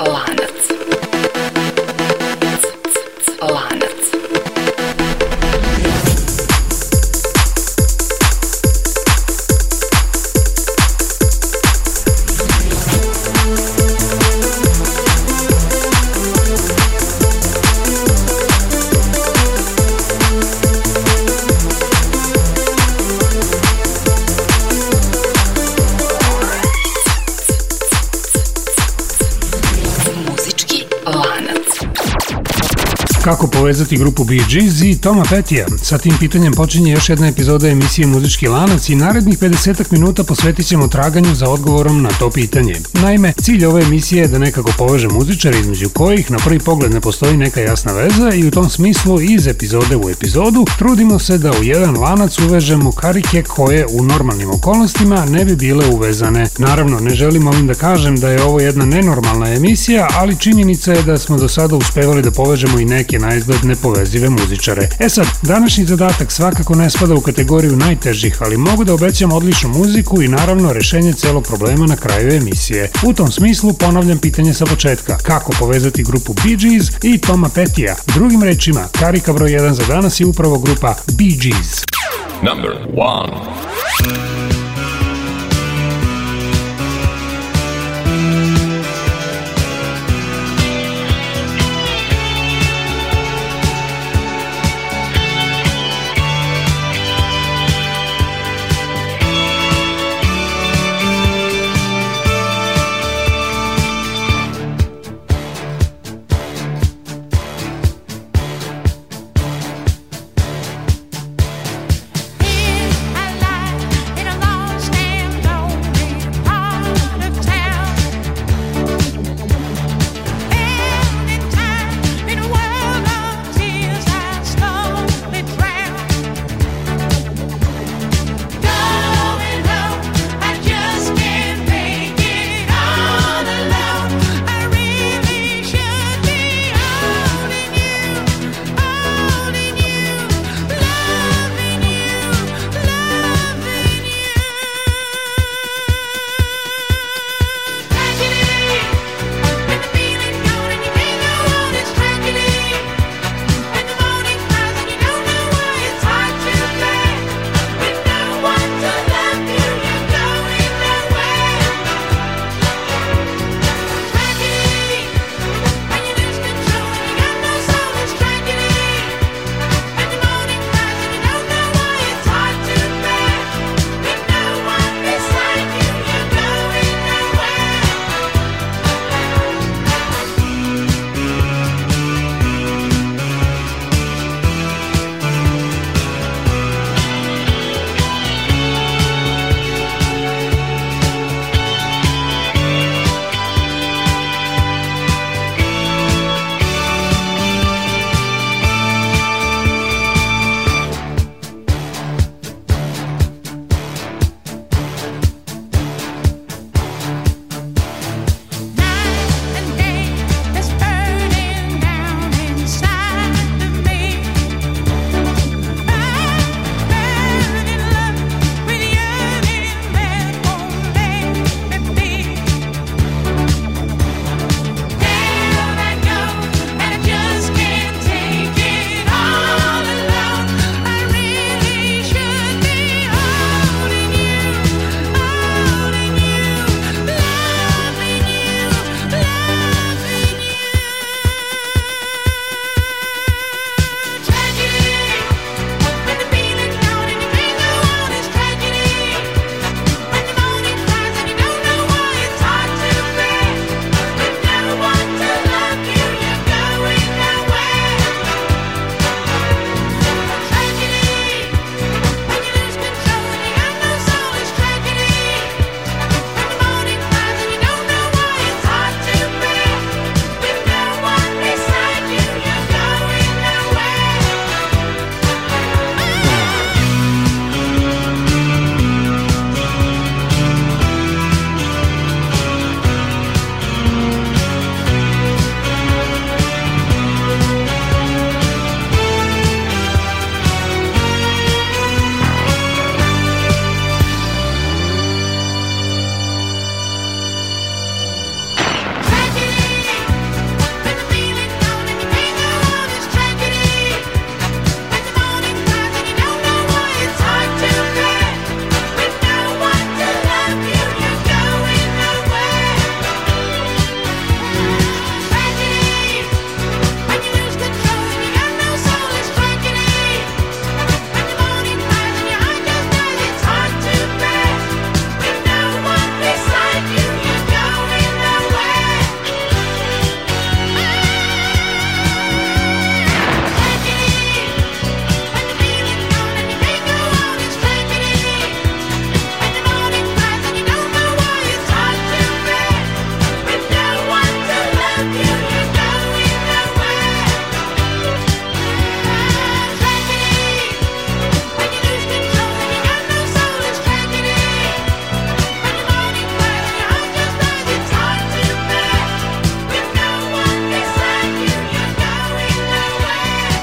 alive. kako povezati grupu Bee Gees i Toma Petija. Sa tim pitanjem počinje još jedna epizoda emisije Muzički lanac i narednih 50 minuta posvetit ćemo traganju za odgovorom na to pitanje. Naime, cilj ove emisije je da nekako poveže muzičare između kojih na prvi pogled ne postoji neka jasna veza i u tom smislu iz epizode u epizodu trudimo se da u jedan lanac uvežemo karike koje u normalnim okolnostima ne bi bile uvezane. Naravno, ne želim ovim da kažem da je ovo jedna nenormalna emisija, ali činjenica je da smo do sada uspevali da povežemo i neke neke naizgled nepovezive muzičare. E sad, današnji zadatak svakako ne spada u kategoriju najtežih, ali mogu da obećam odličnu muziku i naravno rešenje celog problema na kraju emisije. U tom smislu ponavljam pitanje sa početka, kako povezati grupu Bee Gees i Toma Petija. Drugim rečima, karika broj 1 za danas je upravo grupa Bee Gees. Number 1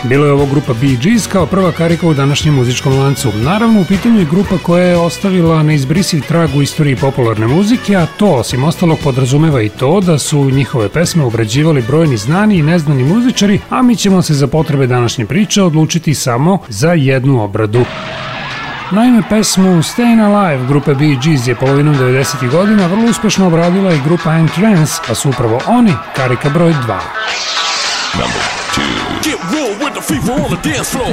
Bilo je ovo grupa Bee Gees kao prva karika u današnjem muzičkom lancu. Naravno, u pitanju je grupa koja je ostavila neizbrisiv trag u istoriji popularne muzike, a to, osim ostalog, podrazumeva i to da su njihove pesme obrađivali brojni znani i neznani muzičari, a mi ćemo se za potrebe današnje priče odlučiti samo za jednu obradu. Naime, pesmu Stayin' Alive grupe Bee Gees je polovinom 90. godina vrlo uspešno obradila i grupa Entrance, a su upravo oni karika broj 2. Number two. Get real with the fever on the dance floor.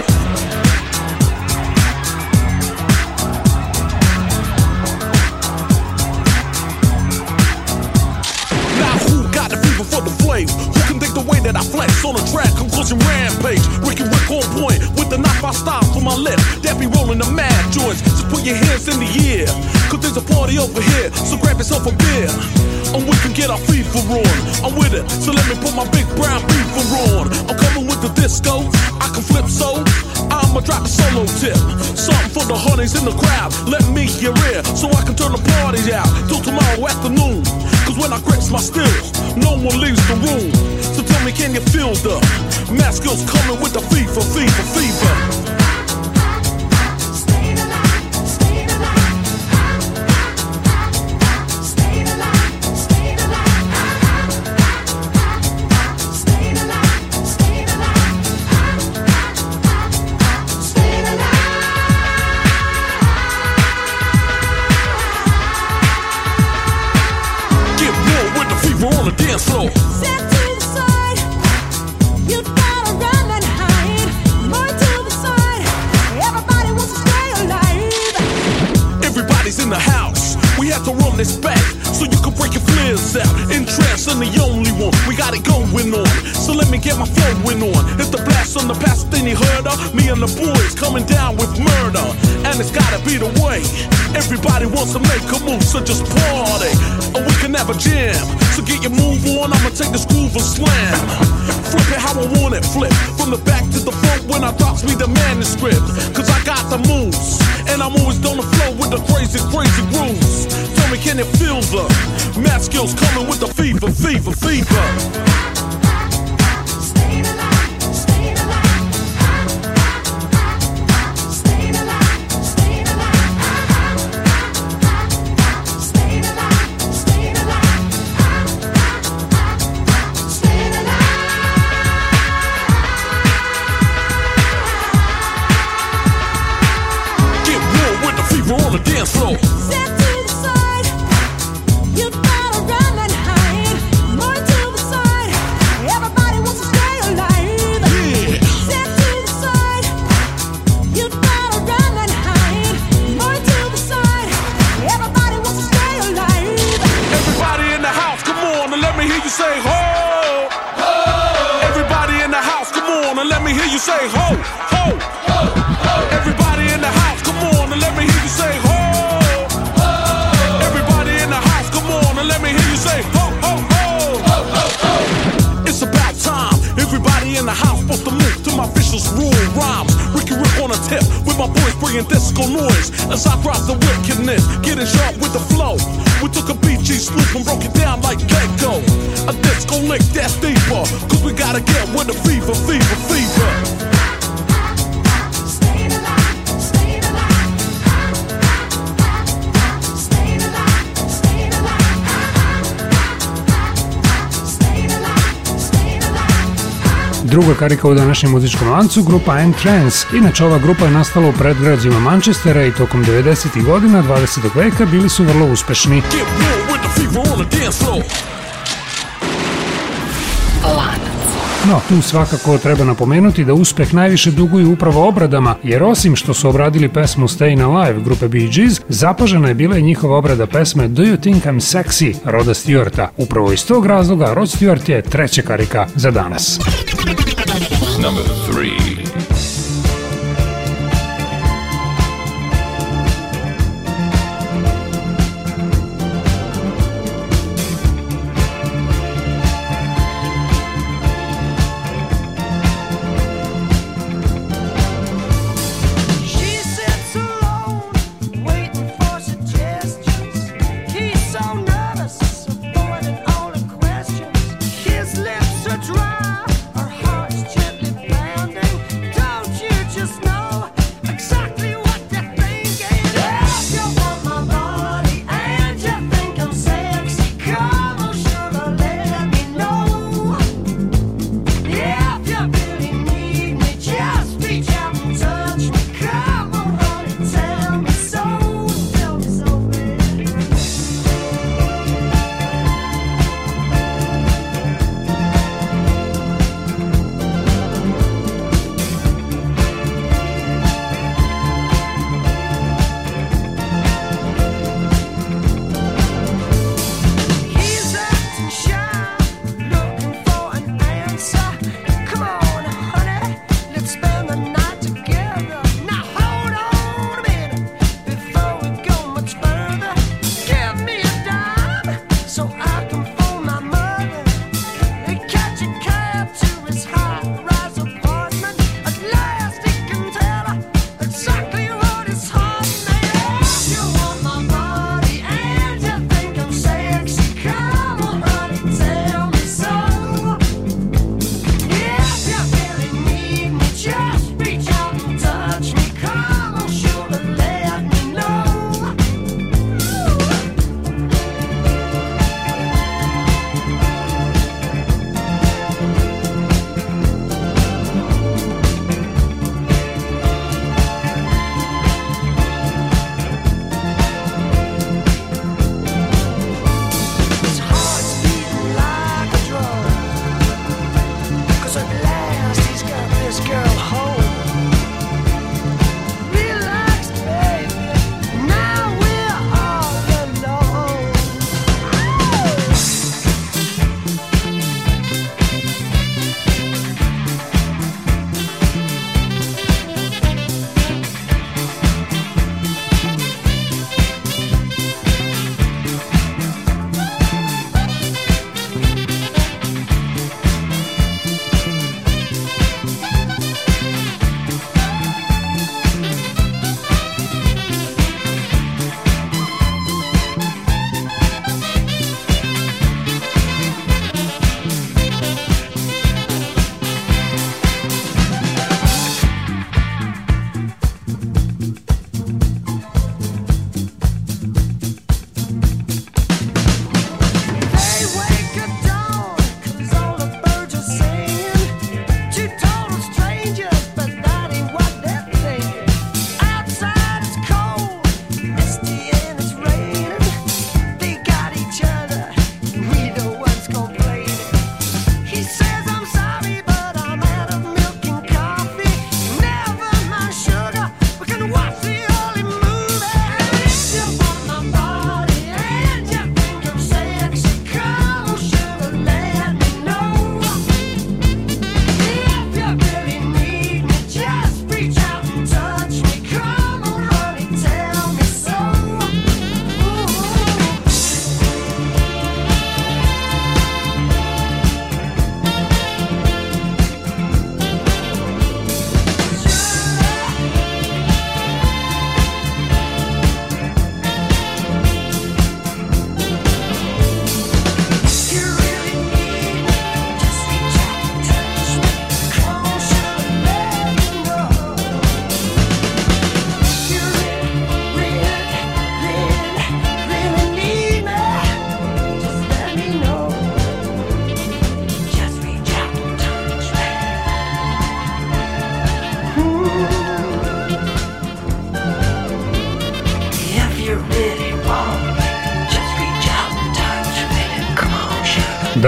Now who got the fever for the flame? the way that I flex on a track, conclusion rampage. Ricky Rick on point with the knife I stop for my lips. That be rolling the mad joints. Just put your hands in the air. Cause there's a party over here, so grab yourself a beer. And we can get our FIFA on. I'm with it, so let me put my big brown FIFA on. I'm coming with the disco, I can flip so. I'ma drop a solo tip. Something for the honeys in the crowd. Let me hear it, so I can turn the party out till tomorrow afternoon. Cause when I grips my stills, no one leaves the room. So tell me, can you feel the mask girls coming with the fever, fever, fever? dance floor. karika u današnjem muzičkom lancu, grupa N-Trans. Inače, ova grupa je nastala u predgrađima Manchestera i tokom 90. godina 20. veka bili su vrlo uspešni. No, tu svakako treba napomenuti da uspeh najviše duguju upravo obradama, jer osim što su obradili pesmu Stayin' Alive grupe Bee Gees, zapažena je bila i njihova obrada pesme Do You Think I'm Sexy Roda Stewarta. Upravo iz tog razloga Rod Stewart je treća karika za danas. number three.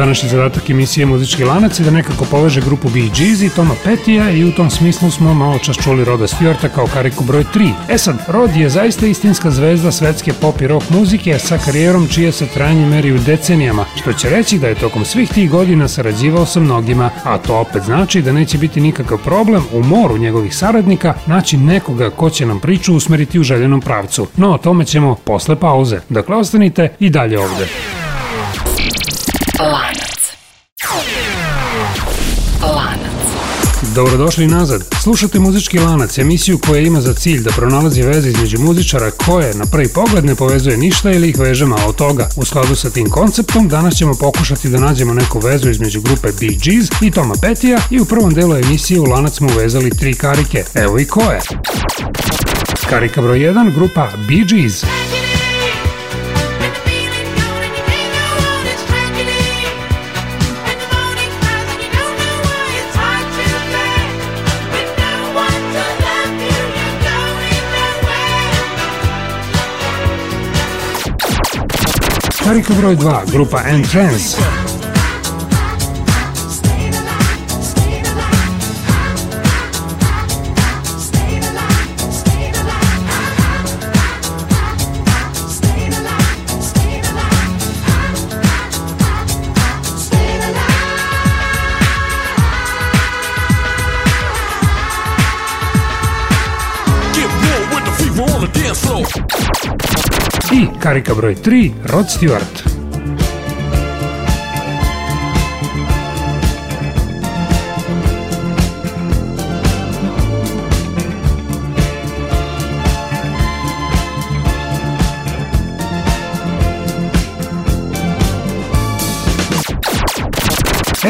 današnji zadatak emisije Muzički lanac je da nekako poveže grupu Bee Gees i Toma Petija i u tom smislu smo malo čas čuli Roda Stewarta kao kariku broj 3. E sad, Rod je zaista istinska zvezda svetske pop i rock muzike sa karijerom čije se trajanje meri u decenijama, što će reći da je tokom svih tih godina sarađivao sa mnogima, a to opet znači da neće biti nikakav problem u moru njegovih saradnika naći nekoga ko će nam priču usmeriti u željenom pravcu. No o tome ćemo posle pauze. Dakle, ostanite i dalje ovde. Lanac. Lanac. Dobrodošli nazad. Slušate Muzički lanac, emisiju koja ima za cilj da pronalazi veze između muzičara koje na prvi pogled ne povezuje ništa ili ih veže malo od toga. U skladu sa tim konceptom danas ćemo pokušati da nađemo neku vezu između grupe Bee Gees i Toma Petija i u prvom delu emisije u lanac smo uvezali tri karike. Evo i koje. Karika broj 1, grupa Bee Gees. Bee Gees. Стариковрой 2, группа Entrance. Karika broj 3, Rod Stewart.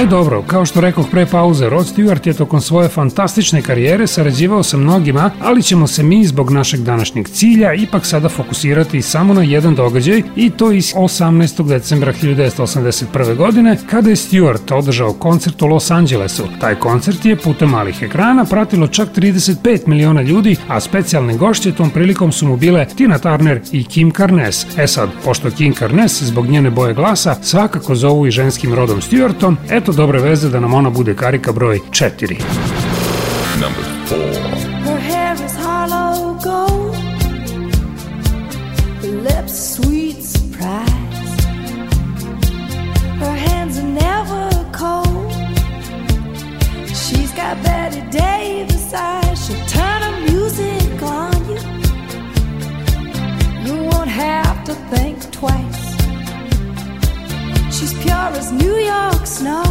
dobro, kao što rekoh pre pauze, Rod Stewart je tokom svoje fantastične karijere sarađivao sa mnogima, ali ćemo se mi zbog našeg današnjeg cilja ipak sada fokusirati samo na jedan događaj i to iz 18. decembra 1981. godine kada je Stewart održao koncert u Los Angelesu. Taj koncert je putem malih ekrana pratilo čak 35 miliona ljudi, a specijalne gošće tom prilikom su mu bile Tina Turner i Kim Carnes. E sad, pošto Kim Carnes zbog njene boje glasa svakako zovu i ženskim rodom Stewartom, eto dobre veze da nam ona bude karika broj 4. Number four. Her hair is hollow gold. Her lips sweet surprise. Her hands are never cold. She's got Betty Davis eyes. She'll turn her music on you. You won't have to think twice. pure as New York snow.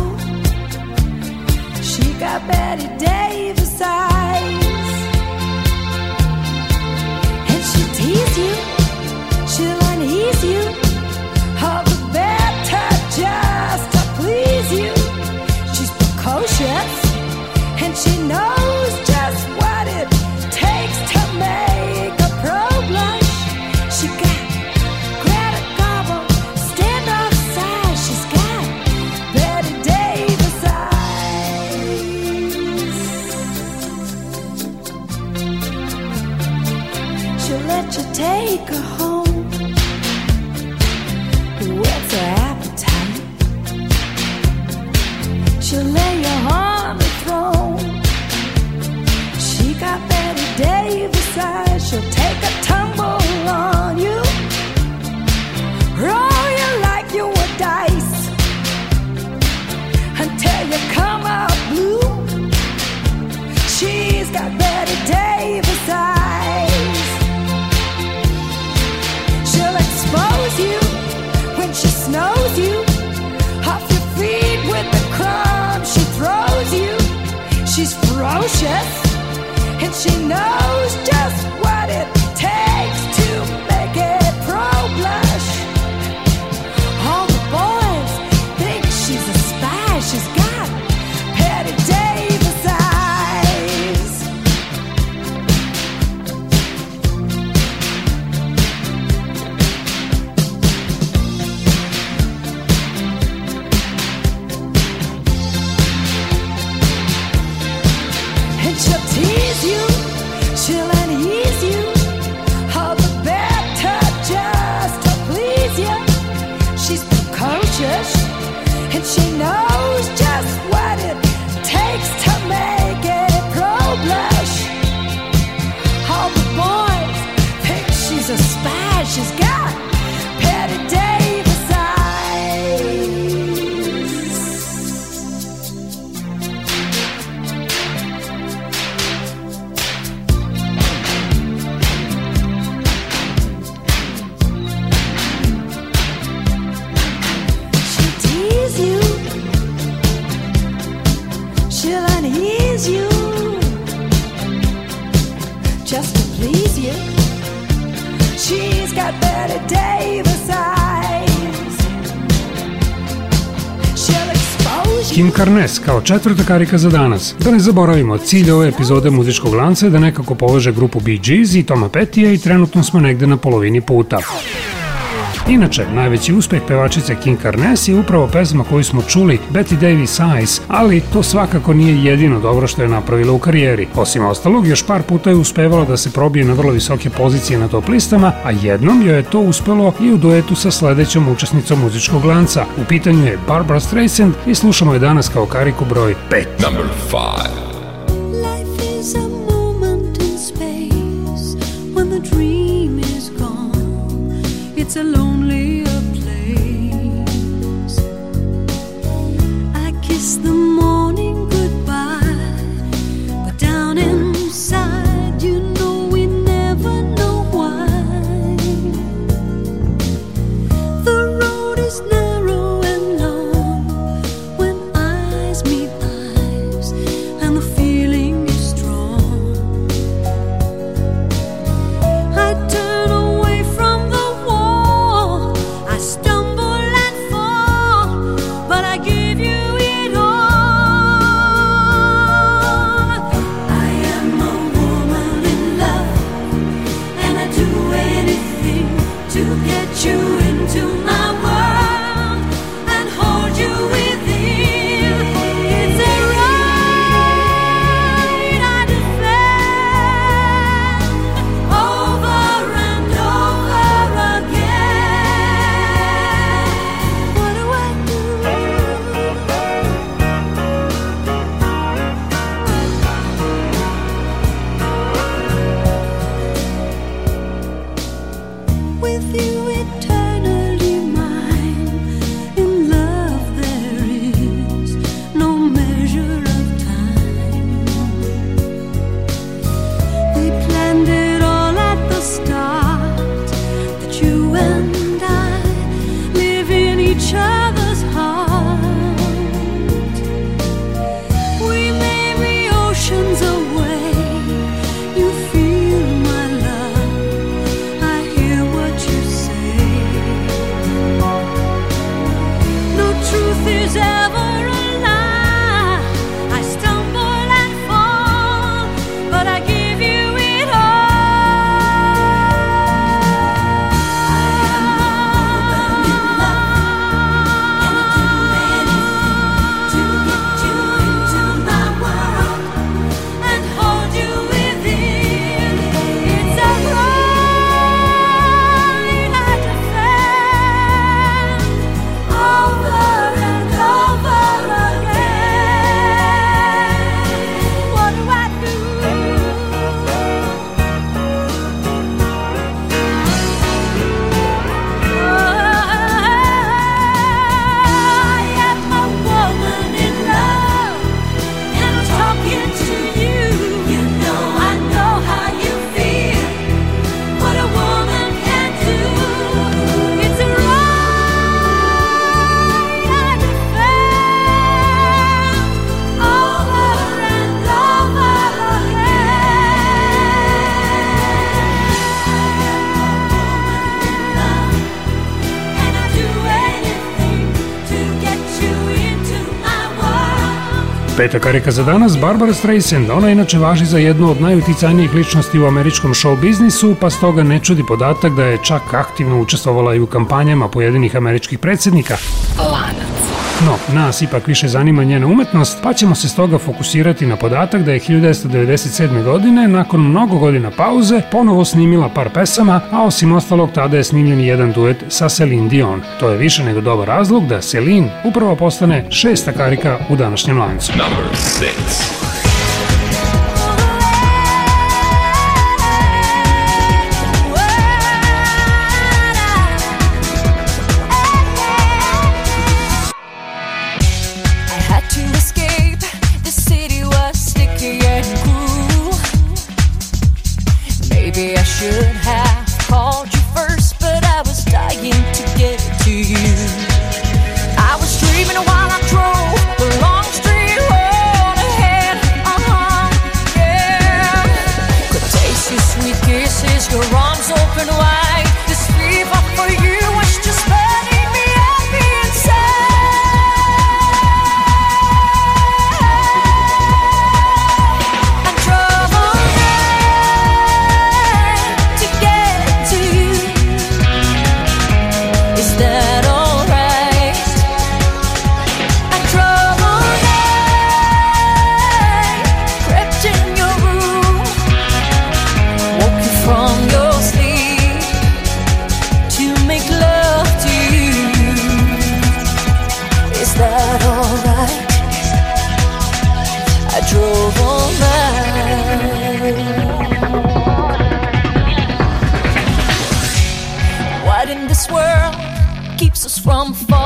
She got Betty Davis eyes. And she'll tease you, she'll unease you. Karnes kao četvrta karika za danas. Da ne zaboravimo, cilj ove epizode muzičkog lanca je da nekako poveže grupu Bee Gees i Toma Petija i trenutno smo negde na polovini puta. Inače, najveći uspeh pevačice Kim Carnes je upravo pesma koju smo čuli Betty Davis Eyes, ali to svakako nije jedino dobro što je napravila u karijeri. Osim ostalog, još par puta je uspevala da se probije na vrlo visoke pozicije na top listama, a jednom joj je to uspelo i u duetu sa sledećom učesnicom muzičkog lanca. U pitanju je Barbara Streisand i slušamo je danas kao kariku broj 5. Number 5. Life is a Peta karika za danas, Barbara Streisand. Ona inače važi za jednu od najuticajnijih ličnosti u američkom show biznisu, pa stoga ne čudi podatak da je čak aktivno učestvovala i u kampanjama pojedinih američkih predsednika. No, nas ipak više zanima njena umetnost, pa ćemo se stoga fokusirati na podatak da je 1997. godine, nakon mnogo godina pauze, ponovo snimila par pesama, a osim ostalog tada je snimljen jedan duet sa Celine Dion. To je više nego dobar razlog da Celine upravo postane šesta karika u današnjem lancu. Number six.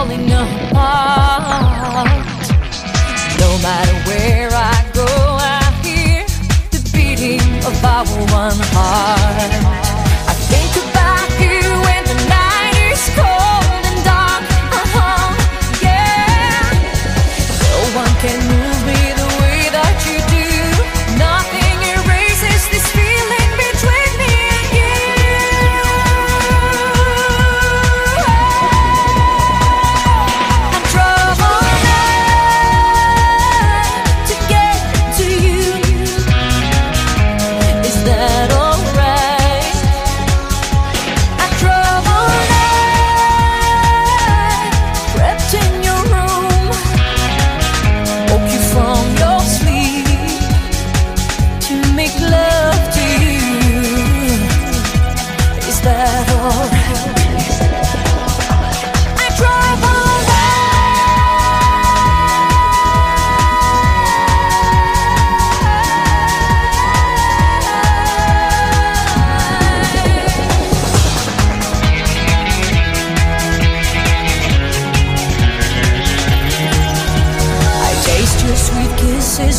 falling apart. No matter where I go, I hear the beating of our one heart.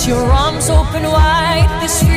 your arms open wide this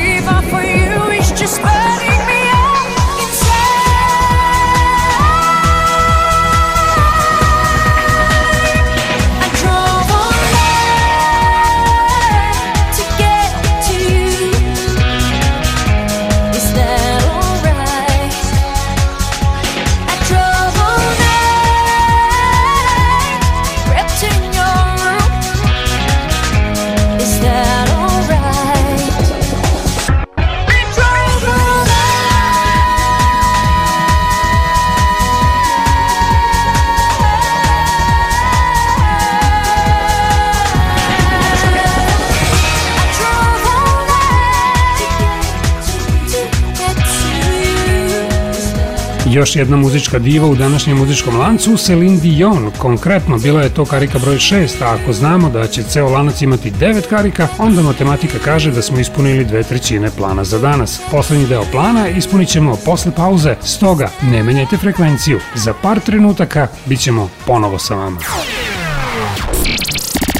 jedna muzička diva u današnjem muzičkom lancu, Celine Dion. Konkretno, bila je to karika broj 6, a ako znamo da će ceo lanac imati 9 karika, onda matematika kaže da smo ispunili dve trećine plana za danas. Poslednji deo plana ispunit ćemo posle pauze, stoga ne menjajte frekvenciju. Za par trenutaka bit ćemo ponovo sa vama.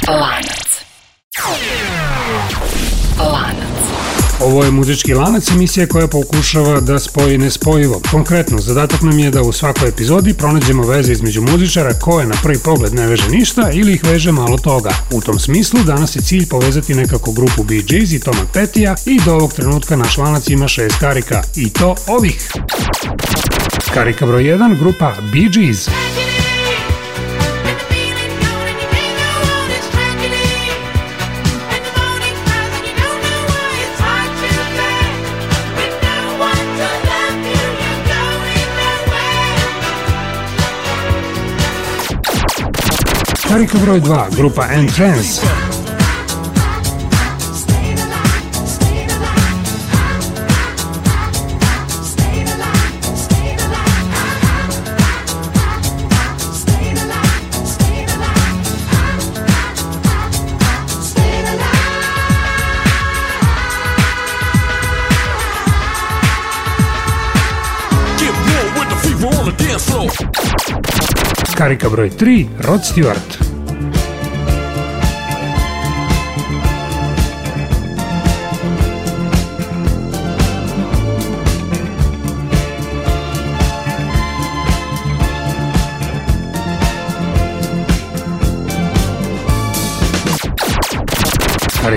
Lanac. Ovo je muzički lanac emisija koja pokušava da spoji nespojivo. Konkretno, zadatak nam je da u svakoj epizodi pronađemo veze između muzičara koje na prvi pogled ne veže ništa ili ih veže malo toga. U tom smislu, danas je cilj povezati nekako grupu Bee Gees i Toma Petija i do ovog trenutka naš lanac ima šest karika. I to ovih. Karika broj 1, grupa Bee Gees. Bee Gees. Старик Еврой 2, группа Entrance. Старик Брой 3, Род Стюарт.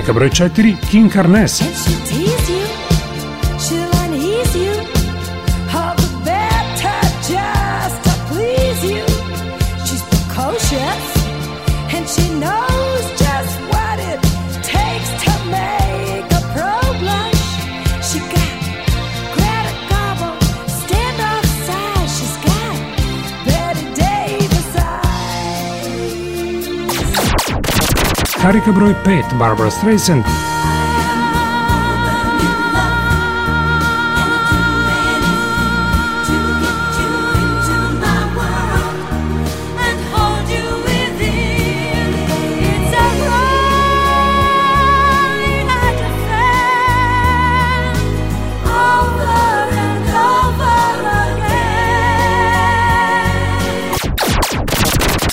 Traka broj 4, King Carnes. Karika broj 5 Barbara Streisand.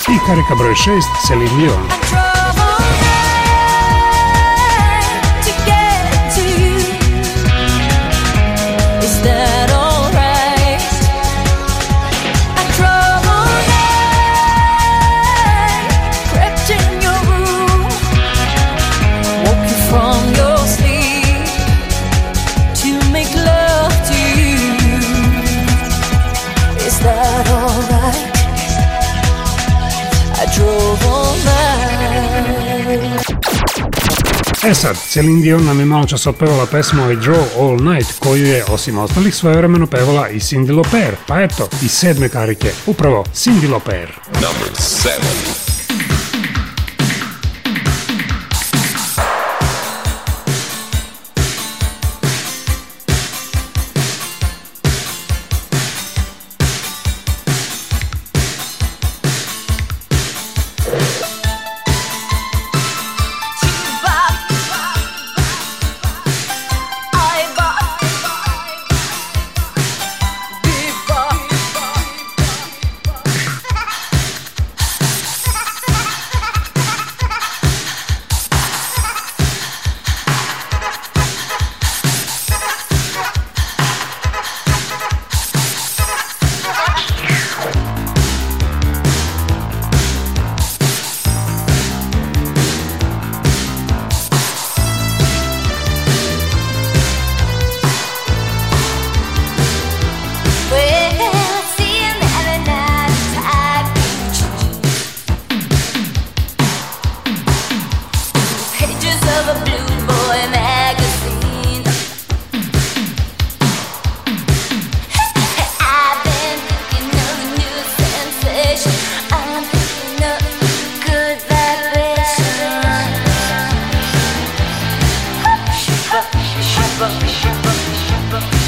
I karika broj 6 Celine Dion. sad, Celine Dion nam je malo čas otpevala pesmu I Draw All Night, koju je, osim ostalih, svojevremeno pevala i Cindy Loper. Pa eto, i sedme karike, upravo Cindy Loper. Number 7 Shepherd, Shepherd.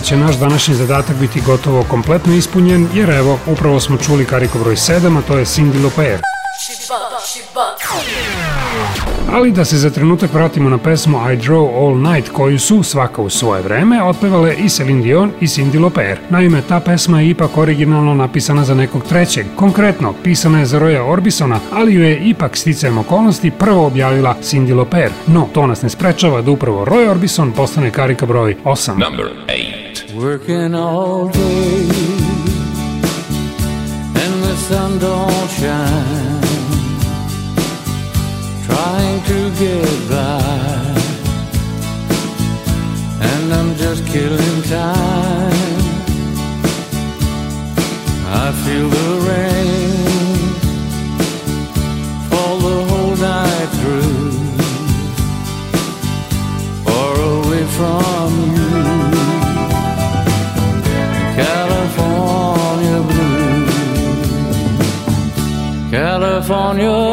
Pa će naš današnji zadatak biti gotovo kompletno ispunjen, jer evo, upravo smo čuli kariko broj 7, a to je Cindy Loper. Ali da se za trenutak vratimo na pesmu I Draw All Night koju su svaka u svoje vreme otpevale i Celine Dion i Cindy Loper. Naime, ta pesma je ipak originalno napisana za nekog trećeg. Konkretno, pisana je za Roya Orbisona, ali ju je ipak sticajem okolnosti prvo objavila Cindy Loper. No, to nas ne sprečava da upravo Roy Orbison postane karika broj 8. Number 8. Working all day, and the sun don't shine. Trying to get by, and I'm just killing time. I feel the rain. on your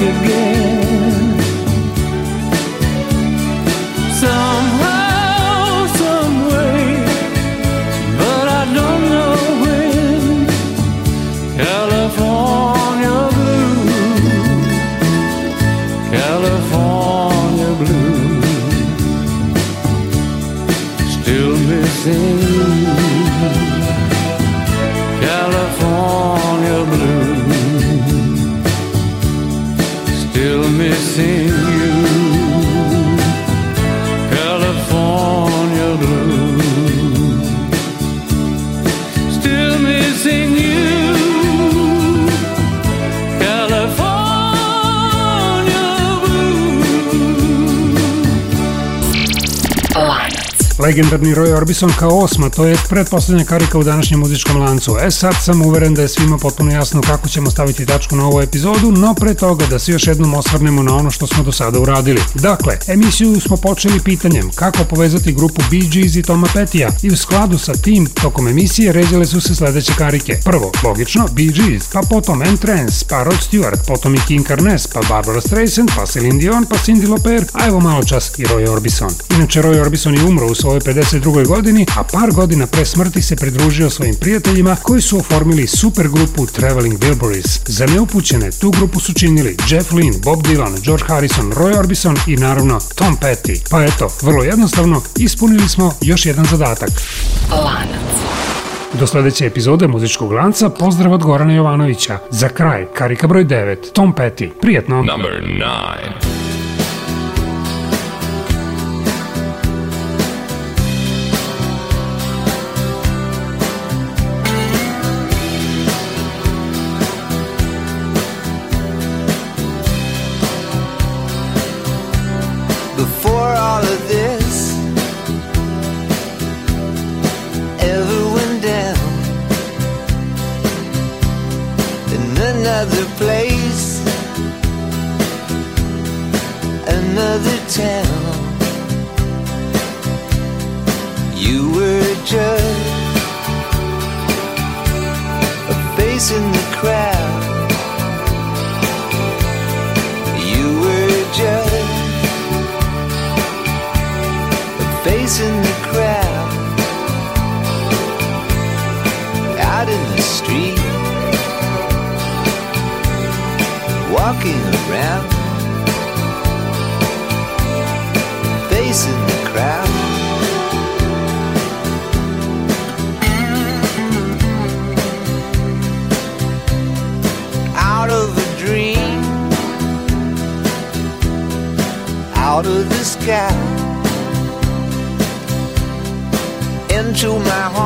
again. legendarni Roy Orbison kao osma, to je pretposlednja karika u današnjem muzičkom lancu. E sad sam uveren da je svima potpuno jasno kako ćemo staviti tačku na ovu epizodu, no pre toga da se još jednom osvrnemo na ono što smo do sada uradili. Dakle, emisiju smo počeli pitanjem kako povezati grupu Bee Gees i Toma Petija i u skladu sa tim tokom emisije ređale su se sledeće karike. Prvo, logično, Bee Gees, pa potom Entrance, pa Rod Stewart, potom i King Carnes, pa Barbara Streisand, pa Celine Dion, pa Cindy Loper, a evo malo čas i Roy Orbison. Inače, Roy Orbison je umro u svojoj 1952. godini, a par godina pre smrti se pridružio svojim prijateljima koji su oformili supergrupu Traveling Wilburys. Za neupućene tu grupu su činili Jeff Lynne, Bob Dylan, George Harrison, Roy Orbison i naravno Tom Petty. Pa eto, vrlo jednostavno, ispunili smo još jedan zadatak. Lanac. Do sledeće epizode muzičkog lanca pozdrav od Gorana Jovanovića. Za kraj, karika broj 9, Tom Petty. Prijetno! Number 9 into my heart.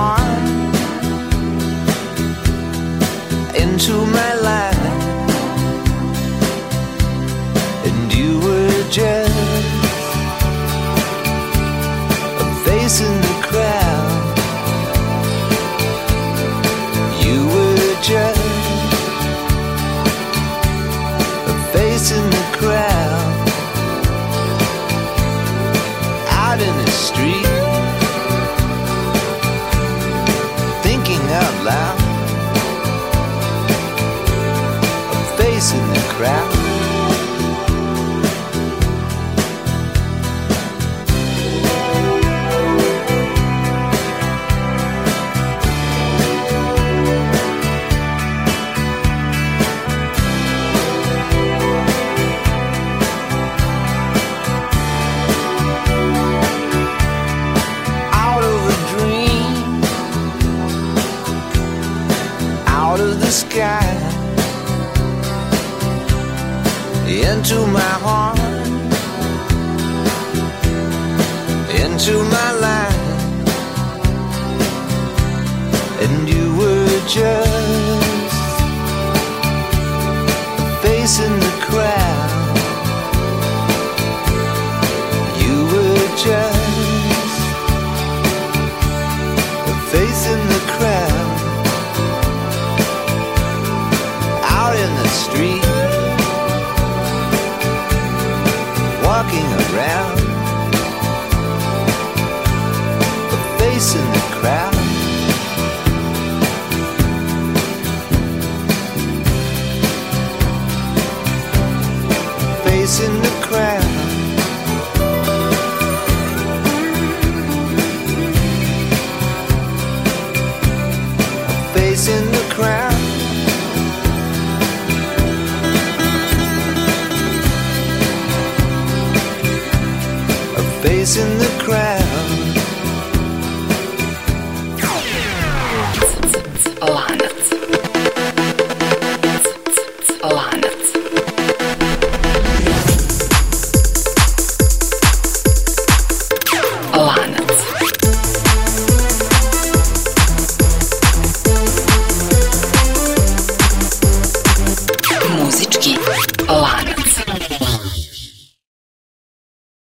into my life, and you were just. in the crowd.